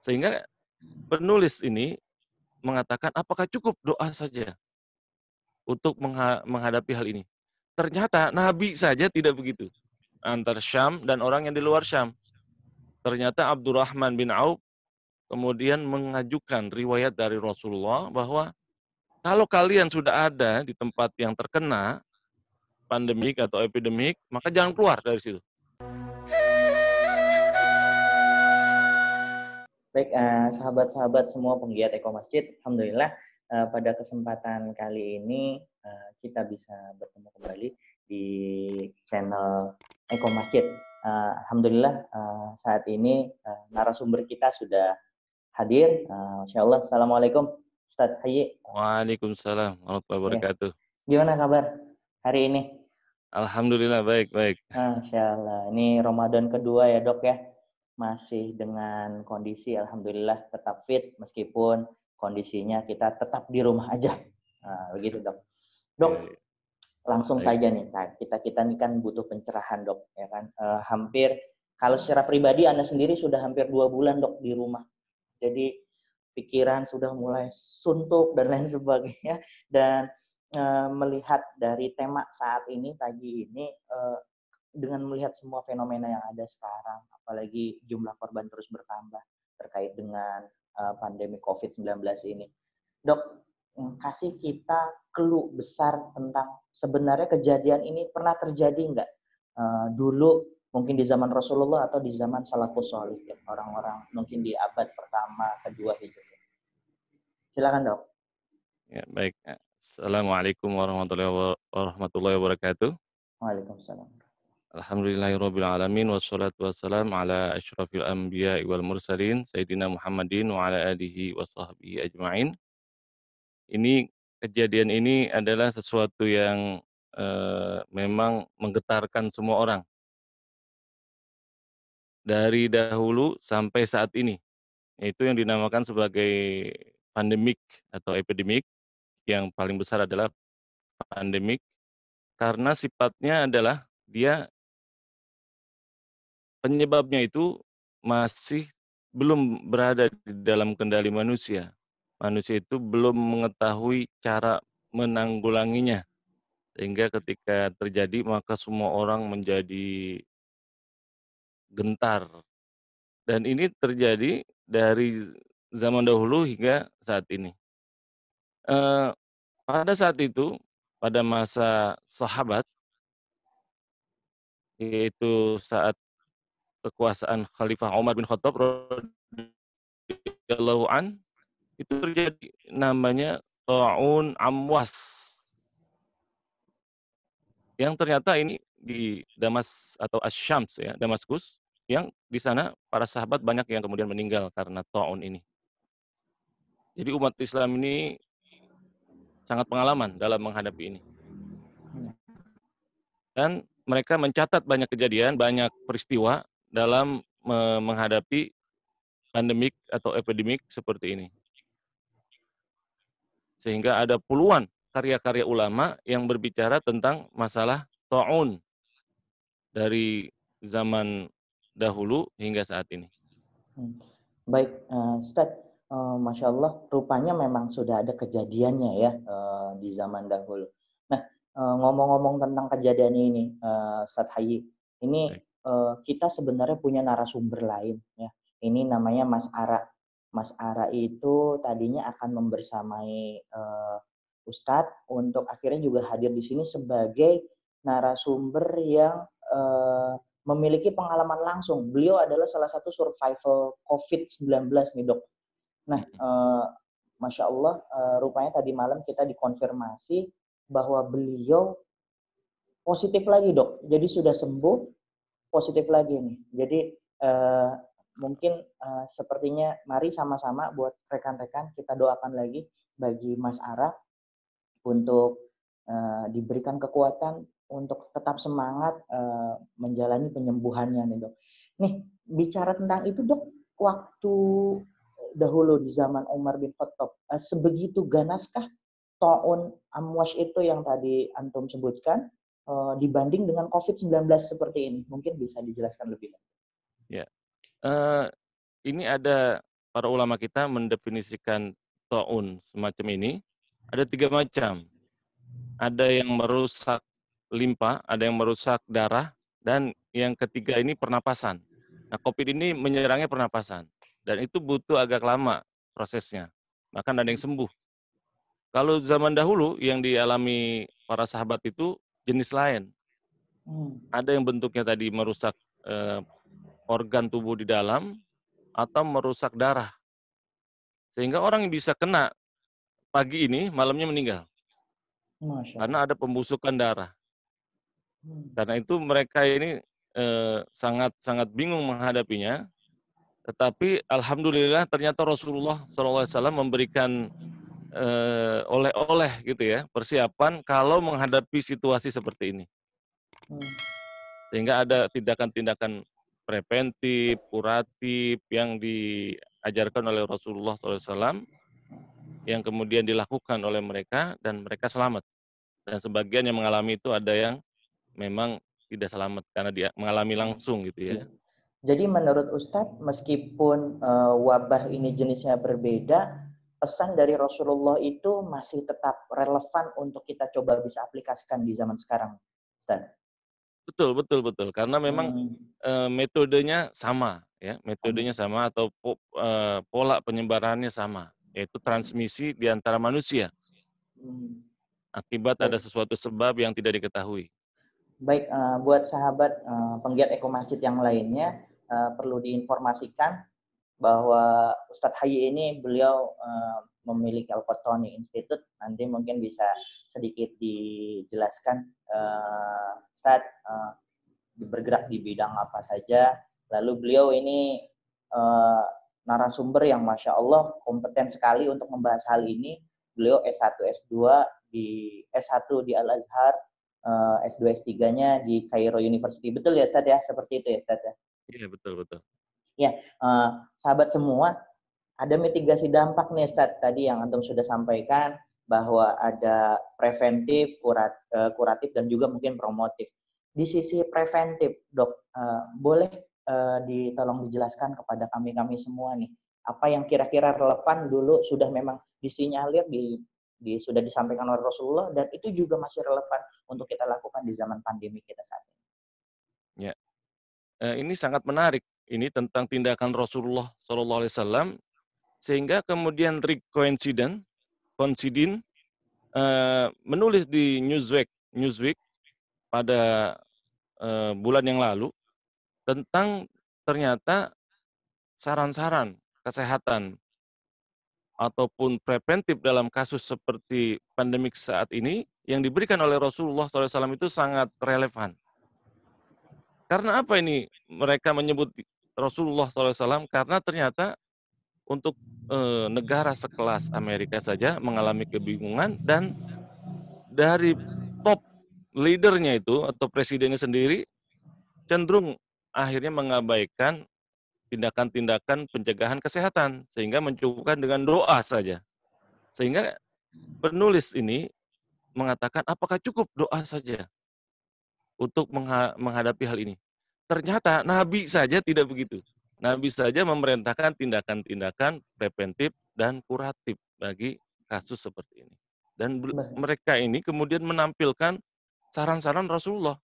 Sehingga penulis ini mengatakan, apakah cukup doa saja untuk mengha menghadapi hal ini? Ternyata Nabi saja tidak begitu. Antar Syam dan orang yang di luar Syam. Ternyata Abdurrahman bin Auf kemudian mengajukan riwayat dari Rasulullah bahwa kalau kalian sudah ada di tempat yang terkena pandemik atau epidemik, maka jangan keluar dari situ. Baik, uh, sahabat-sahabat semua penggiat Eko Masjid, Alhamdulillah uh, pada kesempatan kali ini uh, kita bisa bertemu kembali di channel Eko Masjid. Alhamdulillah saat ini narasumber kita sudah hadir. Masya Allah. Assalamualaikum Ustaz Hayy. Waalaikumsalam warahmatullahi wabarakatuh. Ya. Gimana kabar hari ini? Alhamdulillah baik baik. Masya Allah. Ini Ramadan kedua ya dok ya masih dengan kondisi alhamdulillah tetap fit meskipun kondisinya kita tetap di rumah aja. Nah, begitu dok. Dok, langsung saja nih, nah, kita kita ini kan butuh pencerahan dok, ya kan? E, hampir kalau secara pribadi anda sendiri sudah hampir dua bulan dok di rumah, jadi pikiran sudah mulai suntuk dan lain sebagainya dan e, melihat dari tema saat ini pagi ini e, dengan melihat semua fenomena yang ada sekarang, apalagi jumlah korban terus bertambah terkait dengan uh, pandemi COVID-19 ini. Dok, mm, kasih kita clue besar tentang sebenarnya kejadian ini pernah terjadi nggak uh, dulu mungkin di zaman Rasulullah atau di zaman salafus solih ya, orang-orang mungkin di abad pertama kedua hijriah. Silakan dok. Ya baik. Assalamualaikum warahmatullahi wabarakatuh. Waalaikumsalam. Alhamdulillahirabbil alamin wassalatu wassalam ala asyrafil anbiya wal mursalin sayyidina Muhammadin wa ala alihi wa sahbihi ajmain. Ini kejadian ini adalah sesuatu yang uh, memang menggetarkan semua orang. Dari dahulu sampai saat ini. Itu yang dinamakan sebagai pandemik atau epidemik. Yang paling besar adalah pandemik karena sifatnya adalah dia penyebabnya itu masih belum berada di dalam kendali manusia. Manusia itu belum mengetahui cara menanggulanginya. Sehingga ketika terjadi maka semua orang menjadi gentar. Dan ini terjadi dari zaman dahulu hingga saat ini. E, pada saat itu, pada masa sahabat, yaitu saat kekuasaan Khalifah Umar bin Khattab radhiyallahu an itu terjadi namanya taun amwas yang ternyata ini di Damas atau Asyams ya Damaskus yang di sana para sahabat banyak yang kemudian meninggal karena taun ini. Jadi umat Islam ini sangat pengalaman dalam menghadapi ini. Dan mereka mencatat banyak kejadian, banyak peristiwa dalam menghadapi pandemik atau epidemik seperti ini. Sehingga ada puluhan karya-karya ulama yang berbicara tentang masalah ta'un dari zaman dahulu hingga saat ini. Hmm. Baik, uh, Ustaz, uh, Masya Allah, rupanya memang sudah ada kejadiannya ya uh, di zaman dahulu. Nah, ngomong-ngomong tentang kejadian ini, Ustaz Hayi, ini Baik kita sebenarnya punya narasumber lain ya. Ini namanya Mas Ara. Mas Ara itu tadinya akan membersamai uh, Ustadz untuk akhirnya juga hadir di sini sebagai narasumber yang uh, memiliki pengalaman langsung. Beliau adalah salah satu survival COVID-19 nih dok. Nah, uh, masya Allah, uh, rupanya tadi malam kita dikonfirmasi bahwa beliau positif lagi dok. Jadi sudah sembuh, positif lagi nih. Jadi uh, mungkin uh, sepertinya mari sama-sama buat rekan-rekan kita doakan lagi bagi Mas Ara untuk uh, diberikan kekuatan untuk tetap semangat uh, menjalani penyembuhannya nih dok. Nih bicara tentang itu dok, waktu dahulu di zaman Umar bin Khattab, sebegitu ganaskah taun amwash itu yang tadi antum sebutkan uh, dibanding dengan COVID-19 seperti ini? Mungkin bisa dijelaskan lebih lanjut. Ya, uh, ini ada para ulama kita mendefinisikan taun semacam ini ada tiga macam. Ada yang merusak limpa, ada yang merusak darah, dan yang ketiga ini pernapasan. Nah, COVID ini menyerangnya pernapasan. Dan itu butuh agak lama prosesnya. Bahkan ada yang sembuh. Kalau zaman dahulu yang dialami para sahabat itu jenis lain. Hmm. Ada yang bentuknya tadi merusak eh, organ tubuh di dalam atau merusak darah. Sehingga orang yang bisa kena pagi ini, malamnya meninggal. Masya. Karena ada pembusukan darah. Hmm. Karena itu mereka ini eh, sangat sangat bingung menghadapinya. Tetapi alhamdulillah ternyata Rasulullah SAW memberikan eh, oleh-oleh gitu ya persiapan kalau menghadapi situasi seperti ini. Sehingga ada tindakan-tindakan preventif, kuratif yang diajarkan oleh Rasulullah SAW yang kemudian dilakukan oleh mereka dan mereka selamat. Dan sebagian yang mengalami itu ada yang memang tidak selamat karena dia mengalami langsung gitu ya. Iya. Jadi menurut Ustadz, meskipun uh, wabah ini jenisnya berbeda, pesan dari Rasulullah itu masih tetap relevan untuk kita coba bisa aplikasikan di zaman sekarang, Ustadz. Betul, betul, betul. Karena memang hmm. uh, metodenya sama, ya, metodenya sama atau po, uh, pola penyebarannya sama yaitu transmisi di antara manusia. Hmm. Akibat ada sesuatu sebab yang tidak diketahui. Baik, uh, buat sahabat uh, penggiat Eko Masjid yang lainnya, uh, perlu diinformasikan bahwa Ustadz Hayi ini beliau uh, memiliki Al-Qotoni Institute. Nanti mungkin bisa sedikit dijelaskan uh, Ustadz uh, bergerak di bidang apa saja. Lalu beliau ini uh, narasumber yang masya Allah kompeten sekali untuk membahas hal ini. Beliau S1, S2 di S1 di Al Azhar, uh, S2, S3-nya di Cairo University. Betul ya Ustaz ya? Seperti itu ya Ustaz ya? Iya betul betul. Ya, uh, sahabat semua, ada mitigasi dampak nih Ustaz tadi yang antum sudah sampaikan bahwa ada preventif, kurat, uh, kuratif dan juga mungkin promotif. Di sisi preventif, dok, uh, boleh uh, ditolong dijelaskan kepada kami-kami semua nih. Apa yang kira-kira relevan dulu sudah memang disinyalir di, di sudah disampaikan oleh Rasulullah dan itu juga masih relevan untuk kita lakukan di zaman pandemi kita saat ini. Ya, uh, ini sangat menarik. Ini tentang tindakan Rasulullah Shallallahu Alaihi Wasallam sehingga kemudian Rick Coincident, Coincident uh, menulis di Newsweek, Newsweek pada uh, bulan yang lalu tentang ternyata saran-saran kesehatan ataupun preventif dalam kasus seperti pandemik saat ini yang diberikan oleh Rasulullah SAW itu sangat relevan. Karena apa ini mereka menyebut Rasulullah SAW? Karena ternyata untuk e, negara sekelas Amerika saja mengalami kebingungan dan dari top leadernya itu atau presidennya sendiri cenderung akhirnya mengabaikan tindakan-tindakan pencegahan kesehatan sehingga mencukupkan dengan doa saja. Sehingga penulis ini mengatakan apakah cukup doa saja untuk menghadapi hal ini? Ternyata Nabi saja tidak begitu. Nabi saja memerintahkan tindakan-tindakan preventif dan kuratif bagi kasus seperti ini. Dan mereka ini kemudian menampilkan saran-saran Rasulullah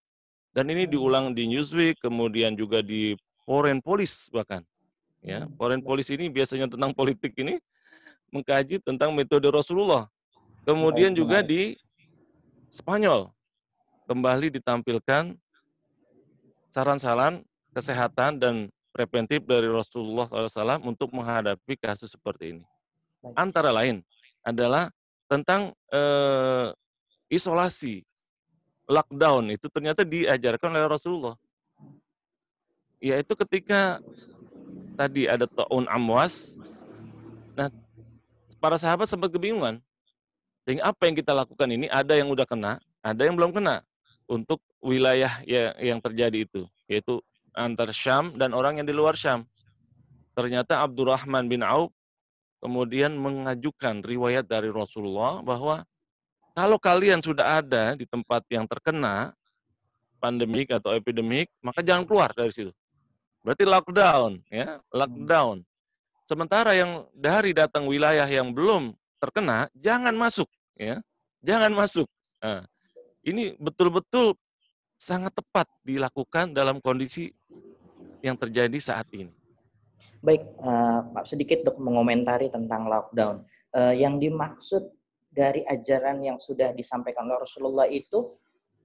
dan ini diulang di Newsweek, kemudian juga di Foreign Police bahkan. Ya, hmm. Foreign Police ini biasanya tentang politik ini mengkaji tentang metode Rasulullah. Kemudian juga di Spanyol kembali ditampilkan saran-saran kesehatan dan preventif dari Rasulullah SAW untuk menghadapi kasus seperti ini. Antara lain adalah tentang eh, isolasi lockdown itu ternyata diajarkan oleh Rasulullah. Yaitu ketika tadi ada ta'un amwas, nah para sahabat sempat kebingungan. Sehingga apa yang kita lakukan ini ada yang udah kena, ada yang belum kena untuk wilayah yang, yang terjadi itu, yaitu antar Syam dan orang yang di luar Syam. Ternyata Abdurrahman bin Auf kemudian mengajukan riwayat dari Rasulullah bahwa kalau kalian sudah ada di tempat yang terkena pandemik atau epidemik, maka jangan keluar dari situ. Berarti lockdown, ya, lockdown. Sementara yang dari datang wilayah yang belum terkena, jangan masuk, ya, jangan masuk. Nah, ini betul-betul sangat tepat dilakukan dalam kondisi yang terjadi saat ini. Baik, uh, sedikit dok mengomentari tentang lockdown. Uh, yang dimaksud dari ajaran yang sudah disampaikan oleh Rasulullah itu,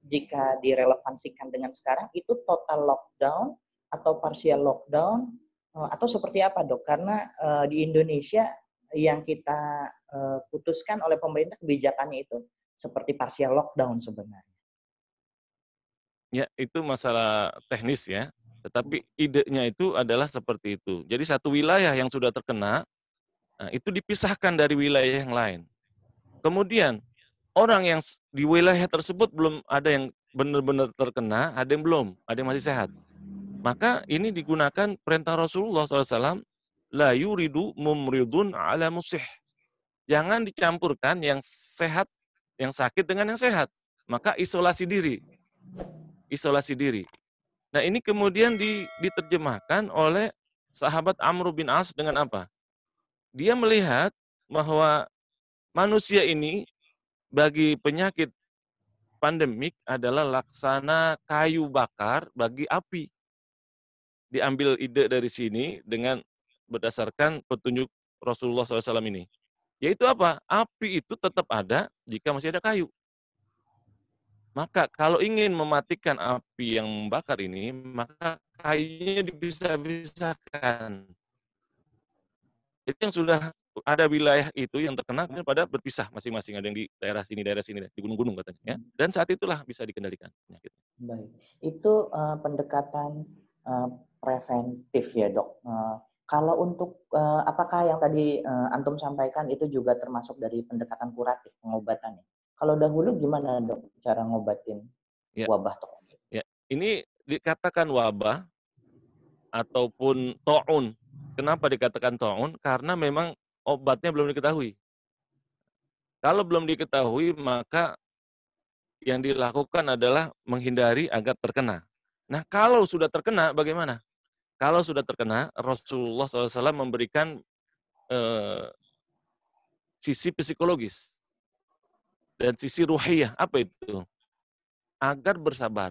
jika direlevansikan dengan sekarang, itu total lockdown atau partial lockdown Oh, atau seperti apa dok? Karena uh, di Indonesia yang kita uh, putuskan oleh pemerintah kebijakannya itu seperti partial lockdown sebenarnya. Ya, itu masalah teknis ya. Tetapi idenya itu adalah seperti itu. Jadi satu wilayah yang sudah terkena, nah, itu dipisahkan dari wilayah yang lain. Kemudian orang yang di wilayah tersebut belum ada yang benar-benar terkena, ada yang belum, ada yang masih sehat. Maka ini digunakan perintah Rasulullah SAW, la yuridu mumridun ala musih. Jangan dicampurkan yang sehat, yang sakit dengan yang sehat. Maka isolasi diri. Isolasi diri. Nah ini kemudian diterjemahkan oleh sahabat Amr bin As dengan apa? Dia melihat bahwa manusia ini bagi penyakit pandemik adalah laksana kayu bakar bagi api diambil ide dari sini dengan berdasarkan petunjuk Rasulullah SAW ini. Yaitu apa? Api itu tetap ada jika masih ada kayu. Maka kalau ingin mematikan api yang membakar ini, maka kayunya dipisah-pisahkan. Jadi yang sudah ada wilayah itu yang terkena pada berpisah masing-masing ada yang di daerah sini daerah sini di gunung-gunung katanya ya dan saat itulah bisa dikendalikan. Baik, itu uh, pendekatan uh, preventif ya dok. Uh, kalau untuk uh, apakah yang tadi uh, antum sampaikan itu juga termasuk dari pendekatan kuratif pengobatannya? Kalau dahulu gimana dok cara ngobatin ya. wabah dok? Ya, ini dikatakan wabah ataupun to'un. Kenapa dikatakan to'un? Karena memang obatnya belum diketahui. Kalau belum diketahui, maka yang dilakukan adalah menghindari agar terkena. Nah, kalau sudah terkena, bagaimana? Kalau sudah terkena, Rasulullah SAW memberikan eh, sisi psikologis dan sisi ruhiyah. Apa itu? Agar bersabar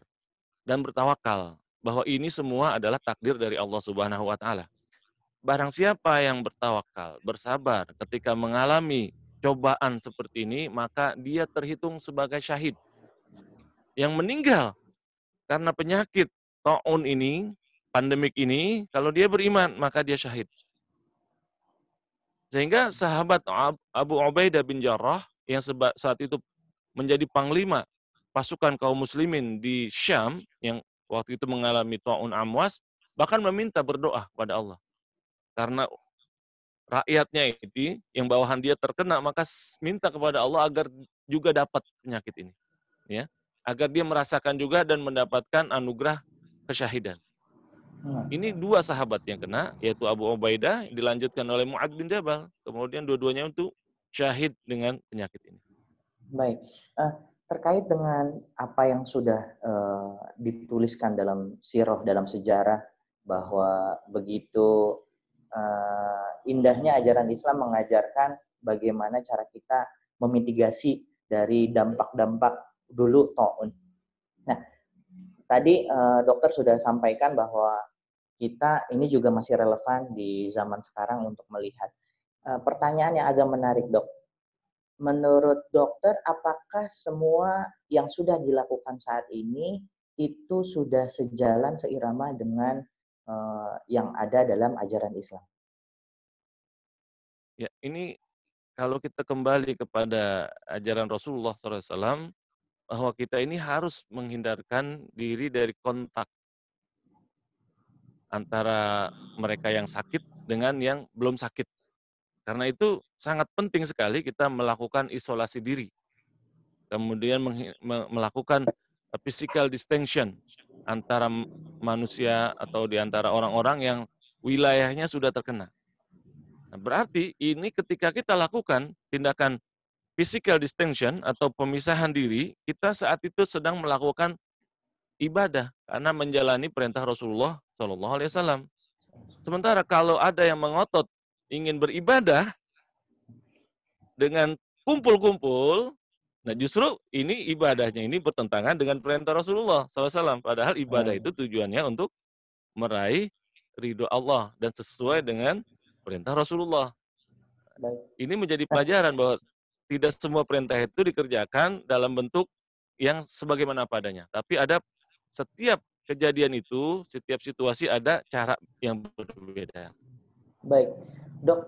dan bertawakal bahwa ini semua adalah takdir dari Allah Subhanahu wa taala. Barang siapa yang bertawakal, bersabar ketika mengalami cobaan seperti ini, maka dia terhitung sebagai syahid. Yang meninggal karena penyakit taun ini pandemik ini, kalau dia beriman, maka dia syahid. Sehingga sahabat Abu Ubaidah bin Jarrah yang saat itu menjadi panglima pasukan kaum muslimin di Syam yang waktu itu mengalami ta'un amwas, bahkan meminta berdoa kepada Allah. Karena rakyatnya itu yang bawahan dia terkena, maka minta kepada Allah agar juga dapat penyakit ini. ya Agar dia merasakan juga dan mendapatkan anugerah kesyahidan. Hmm. Ini dua sahabat yang kena, yaitu Abu Ubaidah, dilanjutkan oleh Mu'ad bin Jabal. Kemudian dua-duanya untuk syahid dengan penyakit ini. Baik. Uh, terkait dengan apa yang sudah uh, dituliskan dalam sirah, dalam sejarah, bahwa begitu uh, indahnya ajaran Islam mengajarkan bagaimana cara kita memitigasi dari dampak-dampak dulu ta'un. Nah, tadi uh, dokter sudah sampaikan bahwa kita ini juga masih relevan di zaman sekarang untuk melihat. Uh, pertanyaan yang agak menarik dok. Menurut dokter, apakah semua yang sudah dilakukan saat ini itu sudah sejalan seirama dengan uh, yang ada dalam ajaran Islam? Ya, ini kalau kita kembali kepada ajaran Rasulullah SAW, bahwa kita ini harus menghindarkan diri dari kontak antara mereka yang sakit dengan yang belum sakit. Karena itu sangat penting sekali kita melakukan isolasi diri. Kemudian melakukan physical distinction antara manusia atau di antara orang-orang yang wilayahnya sudah terkena. Nah, berarti ini ketika kita lakukan tindakan physical distinction atau pemisahan diri, kita saat itu sedang melakukan ibadah karena menjalani perintah Rasulullah Shallallahu Alaihi Wasallam. Sementara kalau ada yang mengotot ingin beribadah dengan kumpul-kumpul, nah justru ini ibadahnya ini bertentangan dengan perintah Rasulullah SAW. Padahal ibadah Hmm. itu tujuannya untuk meraih ridho Allah dan sesuai dengan perintah Rasulullah. Ini menjadi pelajaran bahwa tidak semua perintah itu dikerjakan dalam bentuk yang sebagaimana padanya. Tapi ada setiap kejadian itu, setiap situasi ada cara yang berbeda. Baik, dok.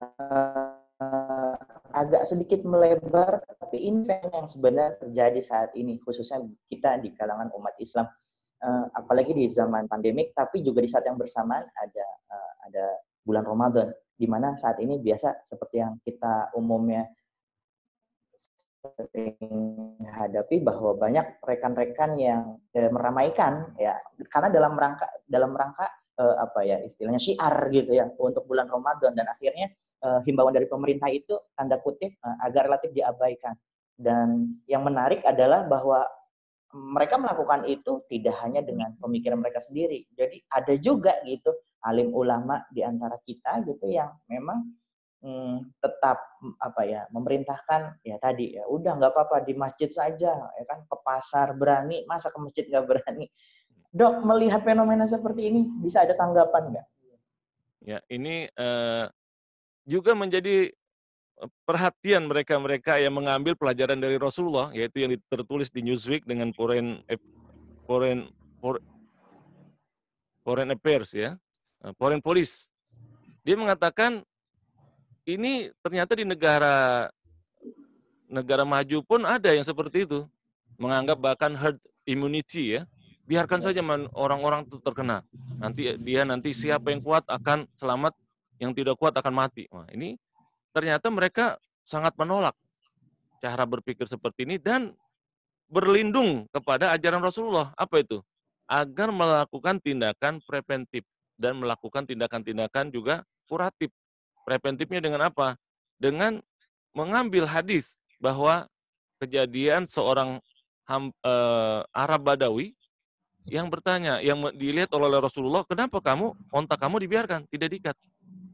eh, agak sedikit melebar, tapi ini yang sebenarnya terjadi saat ini, khususnya kita di kalangan umat Islam, Eh, apalagi di zaman pandemik, tapi juga di saat yang bersamaan ada eh, ada bulan Ramadan, di mana saat ini biasa seperti yang kita umumnya sering hadapi bahwa banyak rekan-rekan yang eh, meramaikan ya. Karena dalam rangka dalam rangka eh, apa ya istilahnya syiar gitu ya untuk bulan Ramadan. Dan akhirnya eh, himbauan dari pemerintah itu tanda kutip eh, agak relatif diabaikan. Dan yang menarik adalah bahwa mereka melakukan itu tidak hanya dengan pemikiran mereka sendiri. Jadi ada juga gitu alim ulama di antara kita gitu yang memang hmm, tetap mm, apa ya memerintahkan ya tadi ya udah nggak apa-apa di masjid saja ya kan ke pasar berani masa ke masjid nggak berani dok melihat fenomena seperti ini bisa ada tanggapan nggak Ya, ini eh, juga menjadi eh, perhatian mereka-mereka yang mengambil pelajaran dari Rasulullah, yaitu yang tertulis di Newsweek dengan Foreign Foreign For- Foreign Affairs ya, eh, Foreign Police. Dia mengatakan ini ternyata di negara negara maju pun ada yang seperti itu, menganggap bahkan herd immunity ya, biarkan saja man- orang-orang itu terkena. Nanti dia nanti siapa yang kuat akan selamat, yang tidak kuat akan mati. Wah, ini ternyata mereka sangat menolak cara berpikir seperti ini dan berlindung kepada ajaran Rasulullah. Apa itu? Agar melakukan tindakan preventif dan melakukan tindakan-tindakan juga kuratif. Preventifnya dengan apa? Dengan mengambil hadis bahwa kejadian seorang ham- eh, Arab Badawi yang bertanya, yang dilihat oleh Rasulullah, kenapa kamu onta kamu dibiarkan, tidak diikat?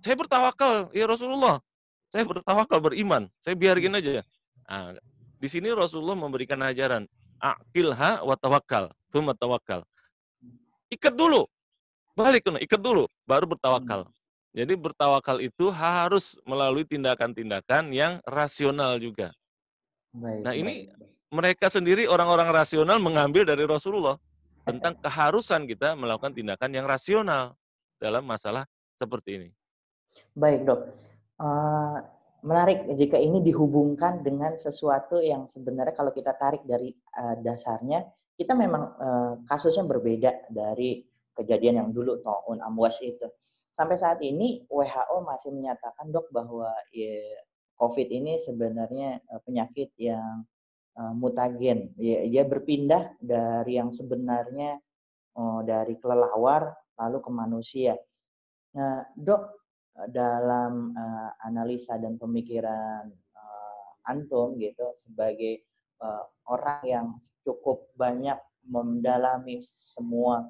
Saya bertawakal, ya Rasulullah. Saya bertawakal beriman, saya biarin aja. Nah, di sini Rasulullah memberikan ajaran, akilha wa tawakkal, thumma tawakkal. Ikat dulu, balik ikat dulu, baru bertawakal. Jadi bertawakal itu harus melalui tindakan-tindakan yang rasional juga. baik Nah, ini- baik. Mereka sendiri orang-orang rasional mengambil dari Rasulullah tentang keharusan kita melakukan tindakan yang rasional dalam masalah seperti ini. Baik dok, Eh, menarik jika ini dihubungkan dengan sesuatu yang sebenarnya kalau kita tarik dari eh, dasarnya, kita memang eh, kasusnya berbeda dari kejadian yang dulu taun amwas itu. Sampai saat ini WHO masih menyatakan dok bahwa ya, COVID ini sebenarnya eh, penyakit yang eh, mutagen. Ya, dia berpindah dari yang sebenarnya eh, dari kelelawar lalu ke manusia. Nah, dok dalam uh, analisa dan pemikiran uh, antum gitu sebagai uh, orang yang cukup banyak mendalami semua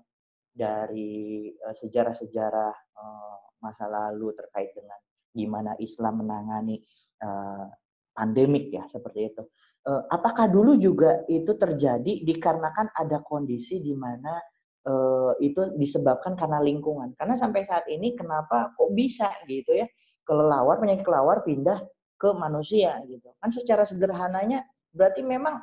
dari uh, sejarah-sejarah uh, masa lalu terkait dengan gimana Islam menangani uh, pandemik ya seperti itu. Uh, apakah dulu juga itu terjadi dikarenakan ada kondisi di mana uh, itu disebabkan karena lingkungan. Karena sampai saat ini kenapa kok bisa gitu ya kelelawar penyakit kelelawar pindah ke manusia gitu. Kan secara sederhananya berarti memang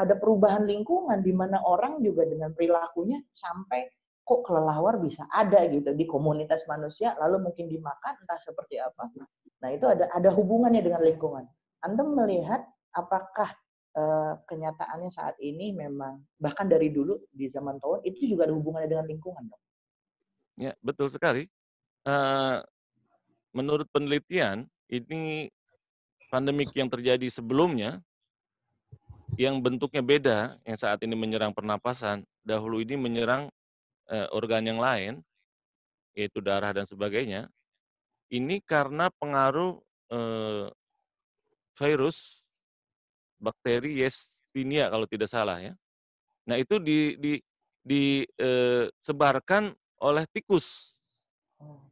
ada perubahan lingkungan di mana orang juga dengan perilakunya sampai kok kelelawar bisa ada gitu di komunitas manusia lalu mungkin dimakan entah seperti apa. Nah, itu ada ada hubungannya dengan lingkungan. Anda melihat apakah uh, kenyataannya saat ini memang bahkan dari dulu di zaman tahun itu juga ada hubungannya dengan lingkungan dong. Ya, betul sekali. Uh, menurut penelitian, ini pandemik yang terjadi sebelumnya yang bentuknya beda, yang saat ini menyerang pernapasan, dahulu ini menyerang uh, organ yang lain, yaitu darah dan sebagainya. Ini karena pengaruh uh, virus bakteri Yersinia kalau tidak salah ya. Nah itu di, di, disebarkan oleh tikus,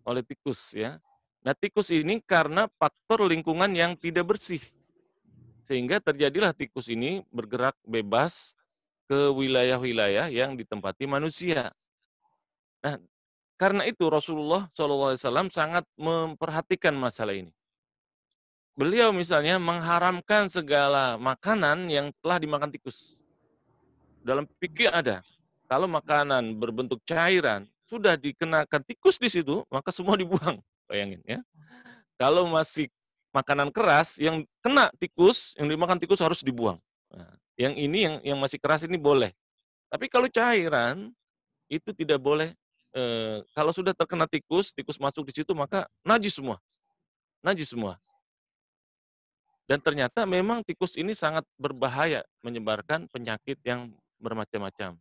oleh tikus ya. Nah, tikus ini karena faktor lingkungan yang tidak bersih. Sehingga terjadilah tikus ini bergerak bebas ke wilayah-wilayah yang ditempati manusia. Nah, karena itu Rasulullah SAW sangat memperhatikan masalah ini. Beliau misalnya mengharamkan segala makanan yang telah dimakan tikus. Dalam pikir ada, kalau makanan berbentuk cairan sudah dikenakan tikus di situ, maka semua dibuang. Bayangin ya. Kalau masih makanan keras yang kena tikus, yang dimakan tikus harus dibuang. Nah, yang ini yang yang masih keras ini boleh. Tapi kalau cairan itu tidak boleh. E, kalau sudah terkena tikus, tikus masuk di situ maka najis semua. Najis semua. Dan ternyata memang tikus ini sangat berbahaya menyebarkan penyakit yang bermacam-macam.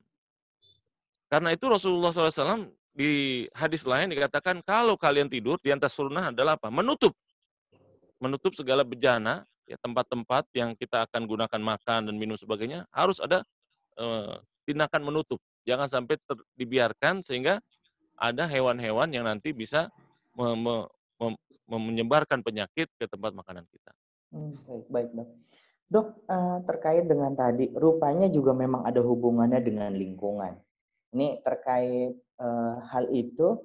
Karena itu Rasulullah SAW di hadis lain dikatakan kalau kalian tidur di atas sunnah adalah apa? Menutup. Menutup segala bejana, ya tempat-tempat yang kita akan gunakan makan dan minum sebagainya harus ada eh, tindakan menutup. Jangan sampai ter, dibiarkan sehingga ada hewan-hewan yang nanti bisa me, me, me, menyebarkan penyakit ke tempat makanan kita. Hmm, baik, baik, dok. Dok, uh, terkait dengan tadi, rupanya juga memang ada hubungannya dengan lingkungan. Ini terkait uh, hal itu,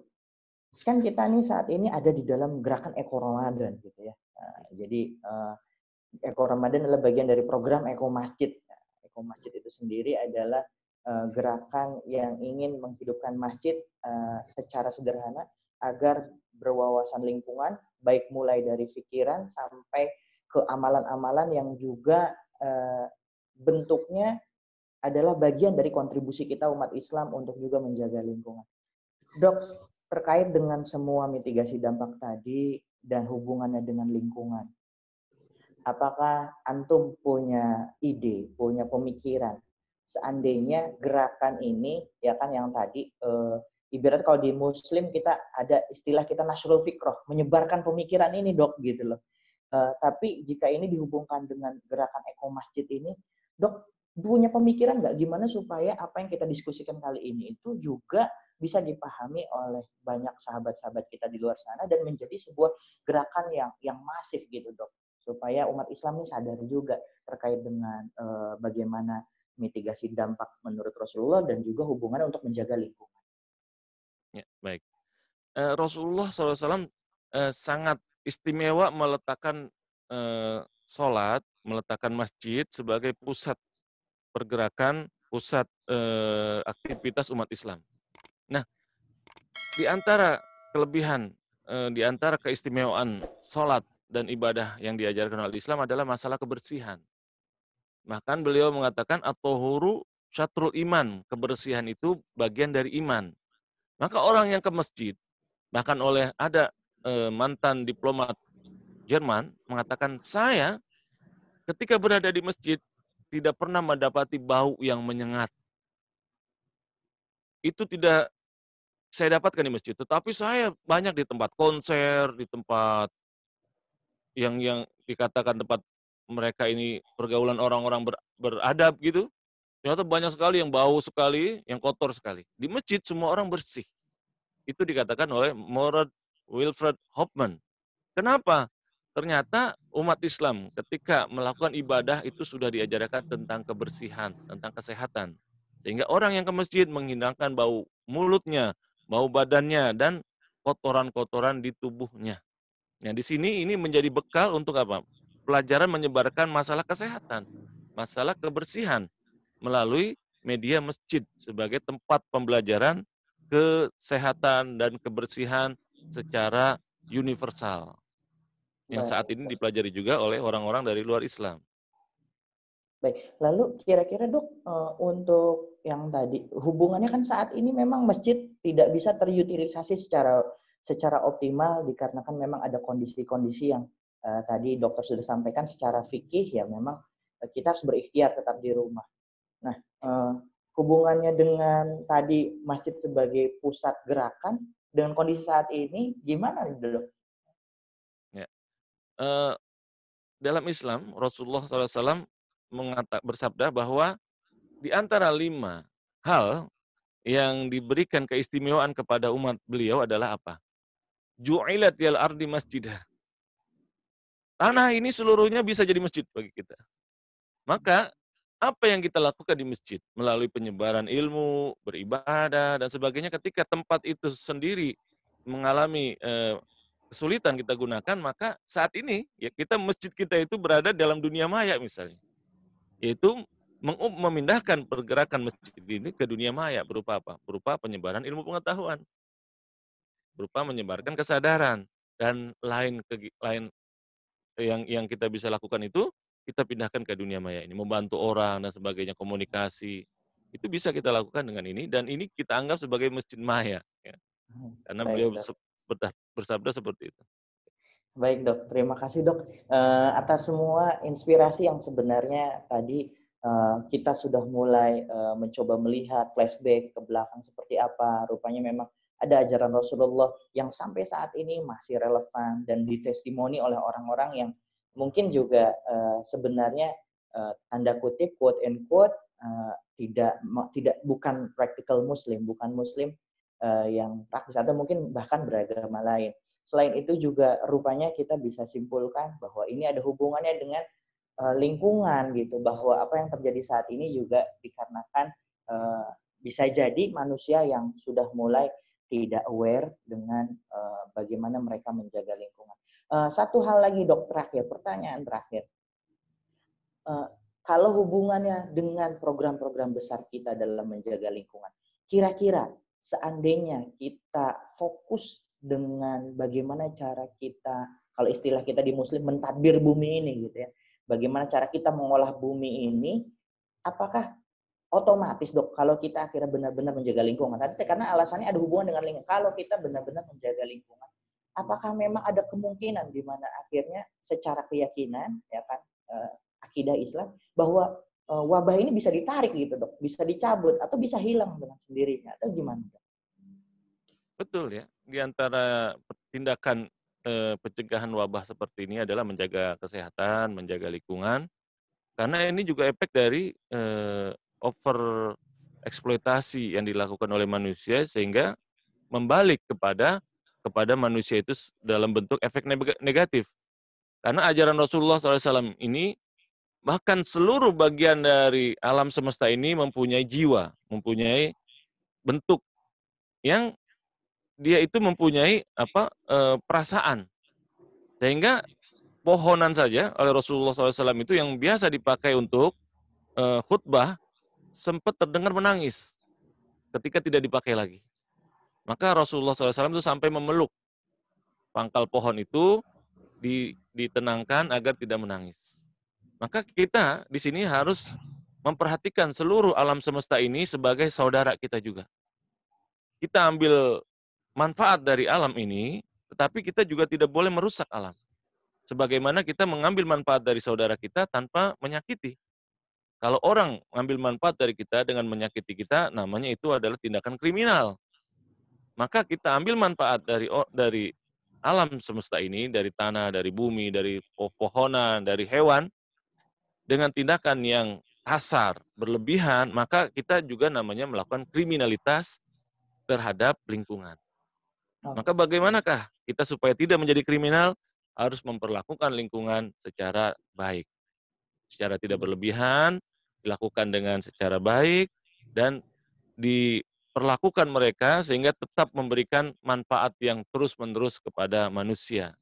kan kita nih saat ini ada di dalam gerakan Eko Ramadan, gitu ya. Uh, jadi uh, Eko Ramadan adalah bagian dari program Eko Masjid. Nah, Eko Masjid itu sendiri adalah gerakan yang ingin menghidupkan masjid uh, secara sederhana agar berwawasan lingkungan, baik mulai dari pikiran sampai ke amalan-amalan yang juga uh, bentuknya adalah bagian dari kontribusi kita umat Islam untuk juga menjaga lingkungan. Dok, terkait dengan semua mitigasi dampak tadi dan hubungannya dengan lingkungan, apakah antum punya ide, punya pemikiran seandainya gerakan ini ya kan yang tadi uh, ibarat kalau di muslim kita ada istilah kita nasrul fikroh menyebarkan pemikiran ini dok gitu loh. Uh, tapi jika ini dihubungkan dengan gerakan eko masjid ini, dok punya pemikiran nggak gimana supaya apa yang kita diskusikan kali ini itu juga bisa dipahami oleh banyak sahabat-sahabat kita di luar sana dan menjadi sebuah gerakan yang yang masif gitu dok? Supaya umat Islam ini sadar juga terkait dengan uh, bagaimana mitigasi dampak menurut Rasulullah dan juga hubungannya untuk menjaga lingkungan. Ya, baik. Uh, Rasulullah SAW uh, sangat istimewa meletakkan eh, sholat, meletakkan masjid sebagai pusat pergerakan, pusat eh, aktivitas umat Islam. Nah, di antara kelebihan, eh, di antara keistimewaan sholat dan ibadah yang diajarkan oleh Islam adalah masalah kebersihan. Bahkan beliau mengatakan atau huru syatrul iman, kebersihan itu bagian dari iman. Maka orang yang ke masjid, bahkan oleh ada eh, mantan diplomat Jerman mengatakan saya ketika berada di masjid tidak pernah mendapati bau yang menyengat. Itu tidak saya dapatkan di masjid, tetapi saya banyak di tempat konser, di tempat yang yang dikatakan tempat mereka ini pergaulan orang-orang ber, beradab gitu. Ternyata banyak sekali yang bau sekali, yang kotor sekali. Di masjid semua orang bersih. Itu dikatakan oleh Morad Wilfred Hoffman. Kenapa? Ternyata umat Islam ketika melakukan ibadah itu sudah diajarkan tentang kebersihan, tentang kesehatan. Sehingga orang yang ke masjid menghilangkan bau mulutnya, bau badannya, dan kotoran-kotoran di tubuhnya. Nah, di sini ini menjadi bekal untuk apa? Pelajaran menyebarkan masalah kesehatan, masalah kebersihan melalui media masjid sebagai tempat pembelajaran kesehatan dan kebersihan secara universal. Yang saat ini dipelajari juga oleh orang-orang dari luar Islam. Baik, lalu kira-kira dok uh, untuk yang tadi hubungannya kan saat ini memang masjid tidak bisa terutilisasi secara secara optimal dikarenakan memang ada kondisi-kondisi yang uh, tadi dokter sudah sampaikan secara fikih ya memang uh, kita harus berikhtiar tetap di rumah. Nah, uh, hubungannya dengan tadi masjid sebagai pusat gerakan dengan kondisi saat ini gimana dok? Ya. Uh, dalam Islam Rasulullah SAW mengata, bersabda bahwa di antara lima hal yang diberikan keistimewaan kepada umat beliau adalah apa? ju'ilat yal ardi masjidah. Tanah ini seluruhnya bisa jadi masjid bagi kita. Maka apa yang kita lakukan di masjid melalui penyebaran ilmu, beribadah dan sebagainya ketika tempat itu sendiri mengalami eh, kesulitan kita gunakan maka saat ini ya kita masjid kita itu berada dalam dunia maya misalnya. Yaitu memindahkan pergerakan masjid ini ke dunia maya berupa apa? Berupa penyebaran ilmu pengetahuan. Berupa menyebarkan kesadaran dan lain lain yang yang kita bisa lakukan itu kita pindahkan ke dunia maya ini, membantu orang dan sebagainya, komunikasi. Itu bisa kita lakukan dengan ini dan ini kita anggap sebagai masjid maya ya. Hmm, Karena Baik, beliau dok. bersabda seperti itu. Baik dok, terima kasih dok uh, atas semua inspirasi yang sebenarnya tadi uh, kita sudah mulai uh, mencoba melihat flashback ke belakang seperti apa. Rupanya memang ada ajaran Rasulullah yang sampai saat ini masih relevan dan ditestimoni oleh orang-orang yang mungkin juga uh, sebenarnya uh, tanda kutip quote and quote uh, tidak tidak bukan practical muslim, bukan muslim uh, yang praktis atau mungkin bahkan beragama lain. Selain itu juga rupanya kita bisa simpulkan bahwa ini ada hubungannya dengan uh, lingkungan gitu, bahwa apa yang terjadi saat ini juga dikarenakan uh, bisa jadi manusia yang sudah mulai tidak aware dengan uh, bagaimana mereka menjaga lingkungan. Uh, satu hal lagi dok terakhir, pertanyaan terakhir. Uh, kalau hubungannya dengan program-program besar kita dalam menjaga lingkungan, kira-kira seandainya kita fokus dengan bagaimana cara kita, kalau istilah kita di Muslim mentadbir bumi ini gitu ya, bagaimana cara kita mengolah bumi ini, apakah otomatis dok kalau kita akhirnya benar-benar menjaga lingkungan. Tadi karena alasannya ada hubungan dengan lingkungan. Kalau kita benar-benar menjaga lingkungan apakah memang ada kemungkinan di mana akhirnya secara keyakinan ya kan uh, akidah Islam bahwa uh, wabah ini bisa ditarik gitu dok, bisa dicabut atau bisa hilang dengan sendirinya? Atau gimana? Dok? Betul ya, di antara tindakan uh, pencegahan wabah seperti ini adalah menjaga kesehatan, menjaga lingkungan, karena ini juga efek dari uh, over eksploitasi yang dilakukan oleh manusia sehingga membalik kepada kepada manusia itu dalam bentuk efek negatif. Karena ajaran Rasulullah SAW ini bahkan seluruh bagian dari alam semesta ini mempunyai jiwa, mempunyai bentuk yang dia itu mempunyai apa e, perasaan. Sehingga pohonan saja oleh Rasulullah SAW itu yang biasa dipakai untuk e, khutbah sempat terdengar menangis ketika tidak dipakai lagi. Maka Rasulullah SAW itu sampai memeluk pangkal pohon itu ditenangkan agar tidak menangis. Maka kita di sini harus memperhatikan seluruh alam semesta ini sebagai saudara kita juga. Kita ambil manfaat dari alam ini, tetapi kita juga tidak boleh merusak alam. Sebagaimana kita mengambil manfaat dari saudara kita tanpa menyakiti. Kalau orang mengambil manfaat dari kita dengan menyakiti kita, namanya itu adalah tindakan kriminal maka kita ambil manfaat dari dari alam semesta ini, dari tanah, dari bumi, dari pohonan, dari hewan, dengan tindakan yang kasar, berlebihan, maka kita juga namanya melakukan kriminalitas terhadap lingkungan. Maka bagaimanakah kita supaya tidak menjadi kriminal? Harus memperlakukan lingkungan secara baik. Secara tidak berlebihan, dilakukan dengan secara baik, dan di perlakukan mereka sehingga tetap memberikan manfaat yang terus-menerus kepada manusia.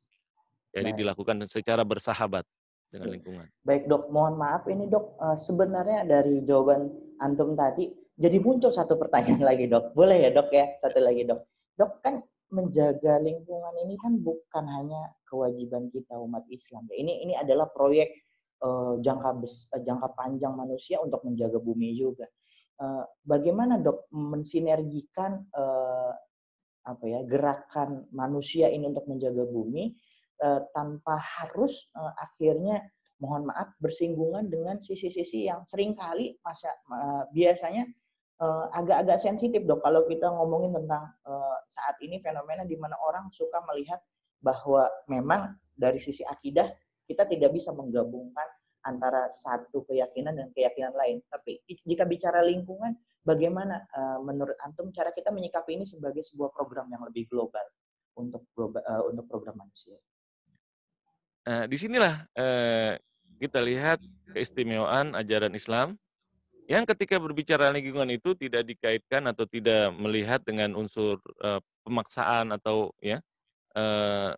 Jadi Baik. dilakukan secara bersahabat dengan lingkungan. Baik dok, mohon maaf ini dok, eh, sebenarnya dari jawaban antum tadi jadi muncul satu pertanyaan lagi dok. Boleh ya dok ya, satu lagi dok. Dok kan menjaga lingkungan ini kan bukan hanya kewajiban kita umat Islam. Ini ini adalah proyek uh, jangka bes, jangka panjang manusia untuk menjaga bumi juga. Eh, bagaimana dok mensinergikan uh, apa ya gerakan manusia ini untuk menjaga bumi uh, tanpa harus uh, akhirnya mohon maaf bersinggungan dengan sisi-sisi yang sering kali masa uh, biasanya agak-agak uh, sensitif dok kalau kita ngomongin tentang uh, saat ini fenomena di mana orang suka melihat bahwa memang dari sisi akidah kita tidak bisa menggabungkan antara satu keyakinan dan keyakinan lain. Tapi jika bicara lingkungan, bagaimana uh, menurut antum cara kita menyikapi ini sebagai sebuah program yang lebih global? untuk uh, untuk program manusia. Nah, di sinilah uh, kita lihat keistimewaan ajaran Islam yang ketika berbicara lingkungan itu tidak dikaitkan atau tidak melihat dengan unsur uh, pemaksaan atau ya uh,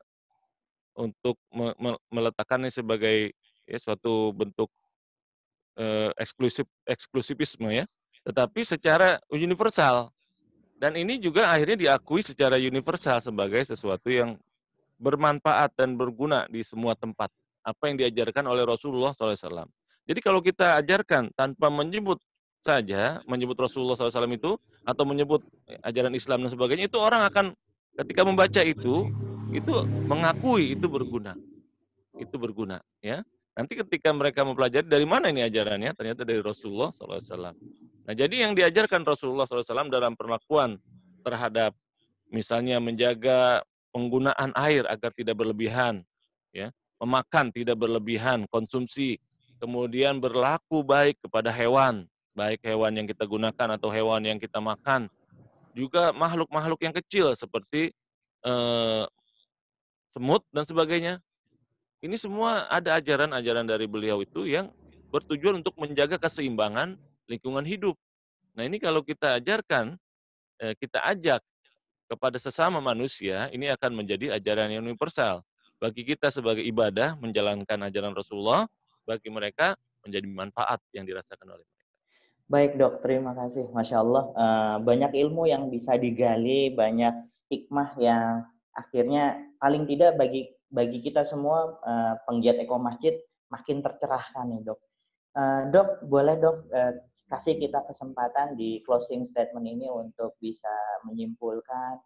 untuk me me meletakkannya sebagai ya suatu bentuk uh, eksklusif eksklusivisme ya, tetapi secara universal dan ini juga akhirnya diakui secara universal sebagai sesuatu yang bermanfaat dan berguna di semua tempat. Apa yang diajarkan oleh Rasulullah SAW. Jadi kalau kita ajarkan tanpa menyebut saja, menyebut Rasulullah SAW itu, atau menyebut ajaran Islam dan sebagainya, itu orang akan ketika membaca itu, itu mengakui itu berguna. Itu berguna. ya. Nanti ketika mereka mempelajari dari mana ini ajarannya, ternyata dari Rasulullah SAW. Nah jadi yang diajarkan Rasulullah SAW dalam perlakuan terhadap misalnya menjaga penggunaan air agar tidak berlebihan, ya, memakan tidak berlebihan, konsumsi kemudian berlaku baik kepada hewan, baik hewan yang kita gunakan atau hewan yang kita makan, juga makhluk-makhluk yang kecil seperti eh, semut dan sebagainya. Ini semua ada ajaran-ajaran dari beliau itu yang bertujuan untuk menjaga keseimbangan lingkungan hidup. Nah ini kalau kita ajarkan, eh, kita ajak kepada sesama manusia, ini akan menjadi ajaran yang universal. Bagi kita sebagai ibadah, menjalankan ajaran Rasulullah, bagi mereka menjadi manfaat yang dirasakan oleh mereka. Baik dok, terima kasih. Masya Allah, uh, banyak ilmu yang bisa digali, banyak hikmah yang akhirnya paling tidak bagi bagi kita semua uh, penggiat eko masjid makin tercerahkan nih dok. Uh, dok, boleh dok uh, kasih kita kesempatan di closing statement ini untuk bisa menyimpulkan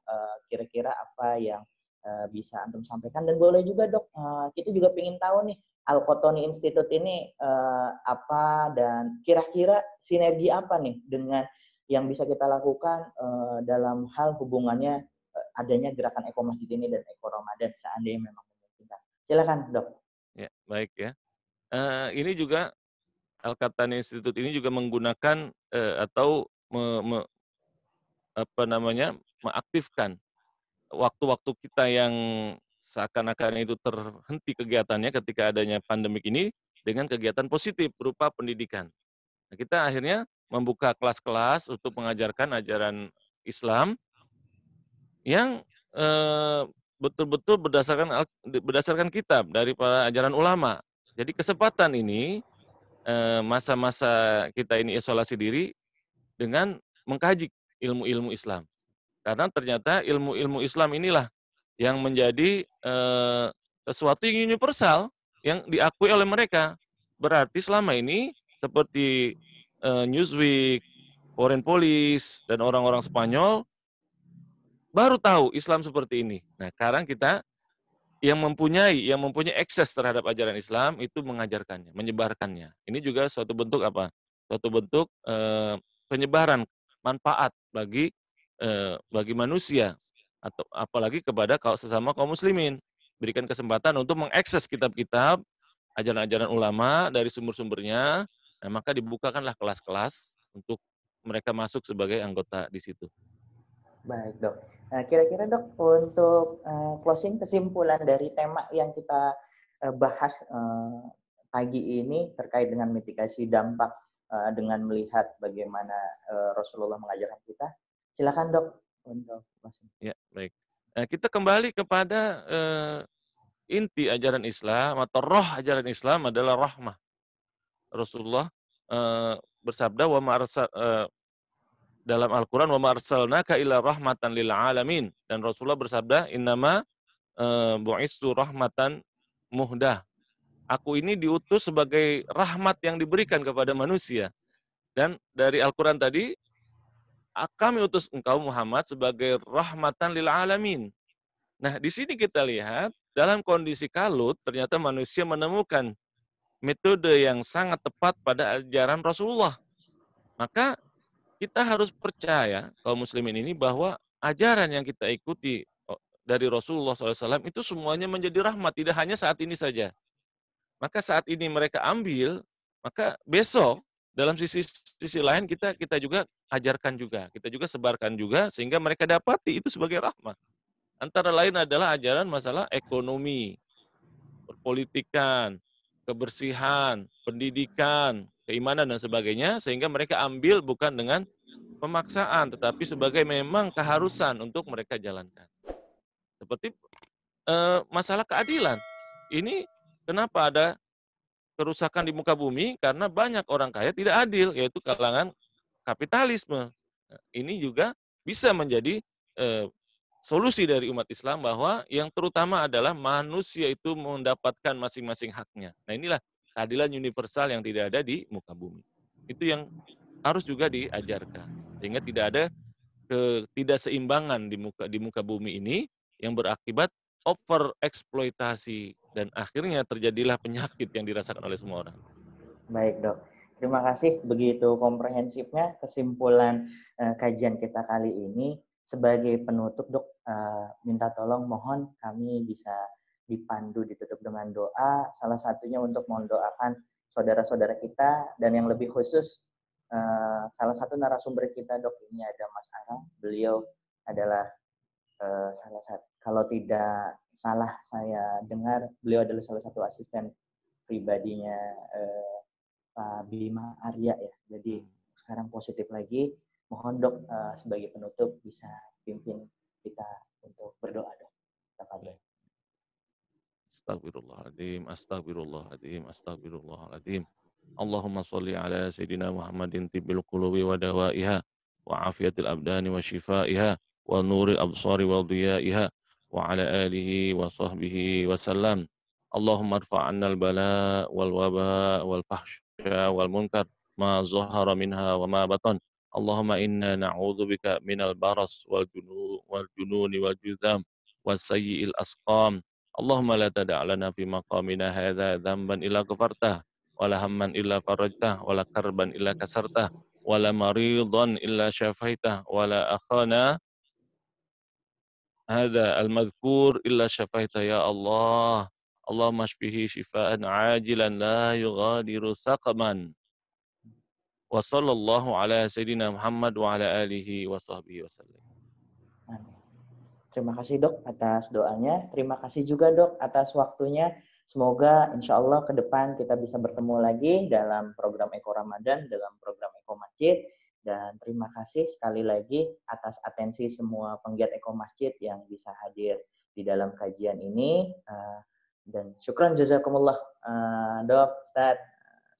kira-kira uh, apa yang uh, bisa antum sampaikan dan boleh juga dok uh, kita juga ingin tahu nih Al-Qotoni Institute ini uh, apa dan kira-kira sinergi apa nih dengan yang bisa kita lakukan uh, dalam hal hubungannya adanya gerakan Eko Masjid ini dan Eko Ramadan seandainya memang memungkinkan. Silakan, Dok. Ya, baik ya. Uh, ini juga Al-Qotoni Institute ini juga menggunakan uh, atau me, me, apa namanya? mengaktifkan waktu-waktu kita yang seakan-akan itu terhenti kegiatannya ketika adanya pandemik ini dengan kegiatan positif berupa pendidikan. Nah, kita akhirnya membuka kelas-kelas untuk mengajarkan ajaran Islam yang eh, betul-betul berdasarkan berdasarkan kitab dari para ajaran ulama. Jadi kesempatan ini eh, masa-masa kita ini isolasi diri dengan mengkaji ilmu-ilmu Islam. Karena ternyata ilmu-ilmu Islam inilah yang menjadi eh, sesuatu yang universal yang diakui oleh mereka. Berarti selama ini seperti Newsweek, Foreign Police dan orang-orang Spanyol baru tahu Islam seperti ini. Nah, sekarang kita yang mempunyai yang mempunyai akses terhadap ajaran Islam itu mengajarkannya, menyebarkannya. Ini juga suatu bentuk apa? Suatu bentuk eh, penyebaran manfaat bagi eh, bagi manusia atau apalagi kepada sesama kaum muslimin. Berikan kesempatan untuk mengakses kitab-kitab ajaran-ajaran ulama dari sumber-sumbernya, nah, maka dibukakanlah kelas-kelas untuk mereka masuk sebagai anggota di situ. Baik dok. Nah, kira-kira dok untuk uh, closing kesimpulan dari tema yang kita uh, bahas uh, pagi ini terkait dengan mitigasi dampak uh, dengan melihat bagaimana uh, Rasulullah mengajarkan kita, silakan dok untuk Ya, baik. Nah, kita kembali kepada uh, inti ajaran Islam atau roh ajaran Islam adalah rahmah. Rasulullah uh, bersabda wa ma'arsa, uh, dalam Al-Qur'an wa ma'arsalnaka ila rahmatan lil alamin dan Rasulullah bersabda innama uh, bu'istu rahmatan muhdah. Aku ini diutus sebagai rahmat yang diberikan kepada manusia. Dan dari Al-Quran tadi, kami utus engkau Muhammad sebagai rahmatan lil alamin. Nah, di sini kita lihat dalam kondisi kalut ternyata manusia menemukan metode yang sangat tepat pada ajaran Rasulullah. Maka kita harus percaya kaum muslimin ini bahwa ajaran yang kita ikuti dari Rasulullah SAW itu semuanya menjadi rahmat, tidak hanya saat ini saja. Maka saat ini mereka ambil, maka besok dalam sisi sisi lain kita kita juga ajarkan juga, kita juga sebarkan juga sehingga mereka dapati itu sebagai rahmat. Antara lain adalah ajaran masalah ekonomi, perpolitikan, kebersihan, pendidikan, keimanan dan sebagainya sehingga mereka ambil bukan dengan pemaksaan tetapi sebagai memang keharusan untuk mereka jalankan. Seperti eh, masalah keadilan. Ini kenapa ada kerusakan di muka bumi karena banyak orang kaya tidak adil yaitu kalangan kapitalisme. Nah, ini juga bisa menjadi eh, solusi dari umat Islam bahwa yang terutama adalah manusia itu mendapatkan masing-masing haknya. Nah inilah keadilan universal yang tidak ada di muka bumi. Itu yang harus juga diajarkan sehingga tidak ada ketidakseimbangan di muka di muka bumi ini yang berakibat over eksploitasi dan akhirnya terjadilah penyakit yang dirasakan oleh semua orang. Baik dok, terima kasih begitu komprehensifnya kesimpulan uh, kajian kita kali ini sebagai penutup dok uh, minta tolong mohon kami bisa dipandu ditutup dengan doa. Salah satunya untuk mendoakan saudara-saudara kita dan yang lebih khusus uh, salah satu narasumber kita dok ini ada Mas Ara beliau adalah uh, salah satu kalau tidak salah saya dengar beliau adalah salah satu asisten pribadinya uh, Pak Bima Arya ya. Jadi sekarang positif lagi. Mohon dok uh, sebagai penutup bisa pimpin kita untuk berdoa dok. Astagfirullahaladzim, astagfirullahaladzim, astagfirullahaladzim. Allahumma salli ala Sayyidina Muhammadin tibbil qulubi wa dawaiha wa afiyatil abdani wa shifaiha wa nuril absari wa diyaiha wa ala alihi wa sahbihi wa sallam. Allahumma arfa'anna al-bala wal waba wal fahsya wal munkar ma minha wa ma batan Allahumma inna na'udzubika minal baras wal junun wal jununi wal juzam was sayyi'il asqam. Allahumma la tada' lana fi maqamina hadza dzamban illa walakarban ilakasarta, la hamman illa farajtah karban illa kasartah illa syafaitah akhana hadza al-madhkur illa syafaitah ya Allah. Allahumma shfihi shifaan ajilan la yughadiru saqaman wa sallallahu ala sayyidina Muhammad wa ala alihi wa sahbihi wasallam. Terima kasih dok atas doanya. Terima kasih juga dok atas waktunya. Semoga insya Allah ke depan kita bisa bertemu lagi dalam program Eko Ramadan, dalam program Eko Masjid. Dan terima kasih sekali lagi atas atensi semua penggiat Eko Masjid yang bisa hadir di dalam kajian ini. Eh, dan syukran jazakumullah eh, dok, Ustadz.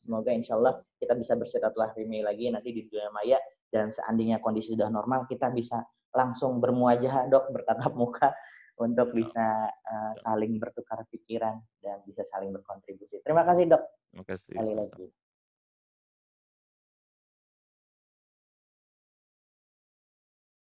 Semoga insya Allah kita bisa bersilaturahmi lagi nanti di dunia maya dan seandainya kondisi sudah normal kita bisa langsung bermuajah dok bertatap muka untuk bisa uh, saling bertukar pikiran dan bisa saling berkontribusi. Terima kasih dok. Terima kasih. Sekali lagi.